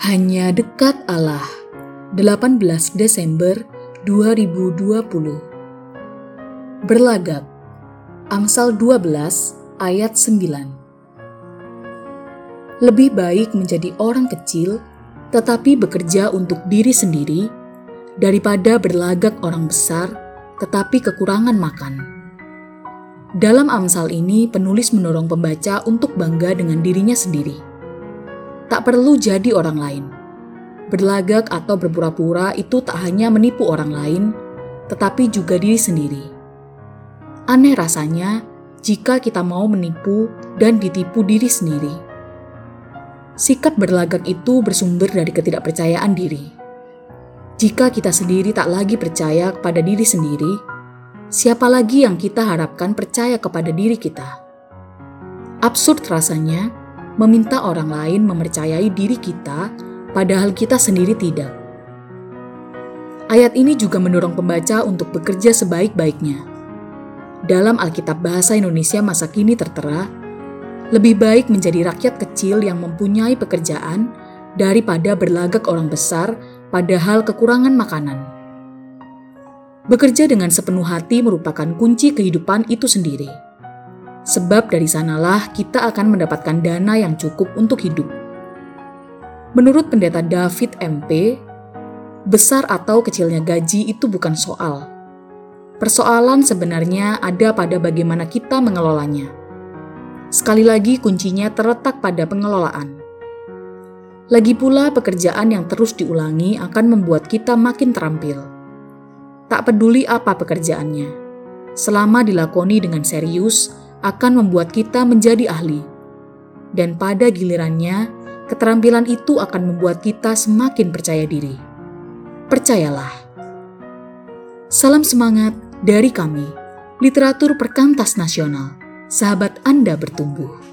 Hanya dekat Allah. 18 Desember 2020. Berlagak. Amsal 12 ayat 9. Lebih baik menjadi orang kecil tetapi bekerja untuk diri sendiri daripada berlagak orang besar tetapi kekurangan makan. Dalam Amsal ini penulis mendorong pembaca untuk bangga dengan dirinya sendiri tak perlu jadi orang lain. Berlagak atau berpura-pura itu tak hanya menipu orang lain, tetapi juga diri sendiri. Aneh rasanya jika kita mau menipu dan ditipu diri sendiri. Sikap berlagak itu bersumber dari ketidakpercayaan diri. Jika kita sendiri tak lagi percaya kepada diri sendiri, siapa lagi yang kita harapkan percaya kepada diri kita? Absurd rasanya meminta orang lain mempercayai diri kita, padahal kita sendiri tidak. Ayat ini juga mendorong pembaca untuk bekerja sebaik-baiknya. Dalam Alkitab Bahasa Indonesia masa kini tertera, lebih baik menjadi rakyat kecil yang mempunyai pekerjaan daripada berlagak orang besar padahal kekurangan makanan. Bekerja dengan sepenuh hati merupakan kunci kehidupan itu sendiri sebab dari sanalah kita akan mendapatkan dana yang cukup untuk hidup. Menurut pendeta David MP, besar atau kecilnya gaji itu bukan soal. Persoalan sebenarnya ada pada bagaimana kita mengelolanya. Sekali lagi, kuncinya terletak pada pengelolaan. Lagi pula, pekerjaan yang terus diulangi akan membuat kita makin terampil. Tak peduli apa pekerjaannya, selama dilakoni dengan serius, akan membuat kita menjadi ahli. Dan pada gilirannya, keterampilan itu akan membuat kita semakin percaya diri. Percayalah. Salam semangat dari kami, Literatur Perkantas Nasional. Sahabat Anda bertumbuh.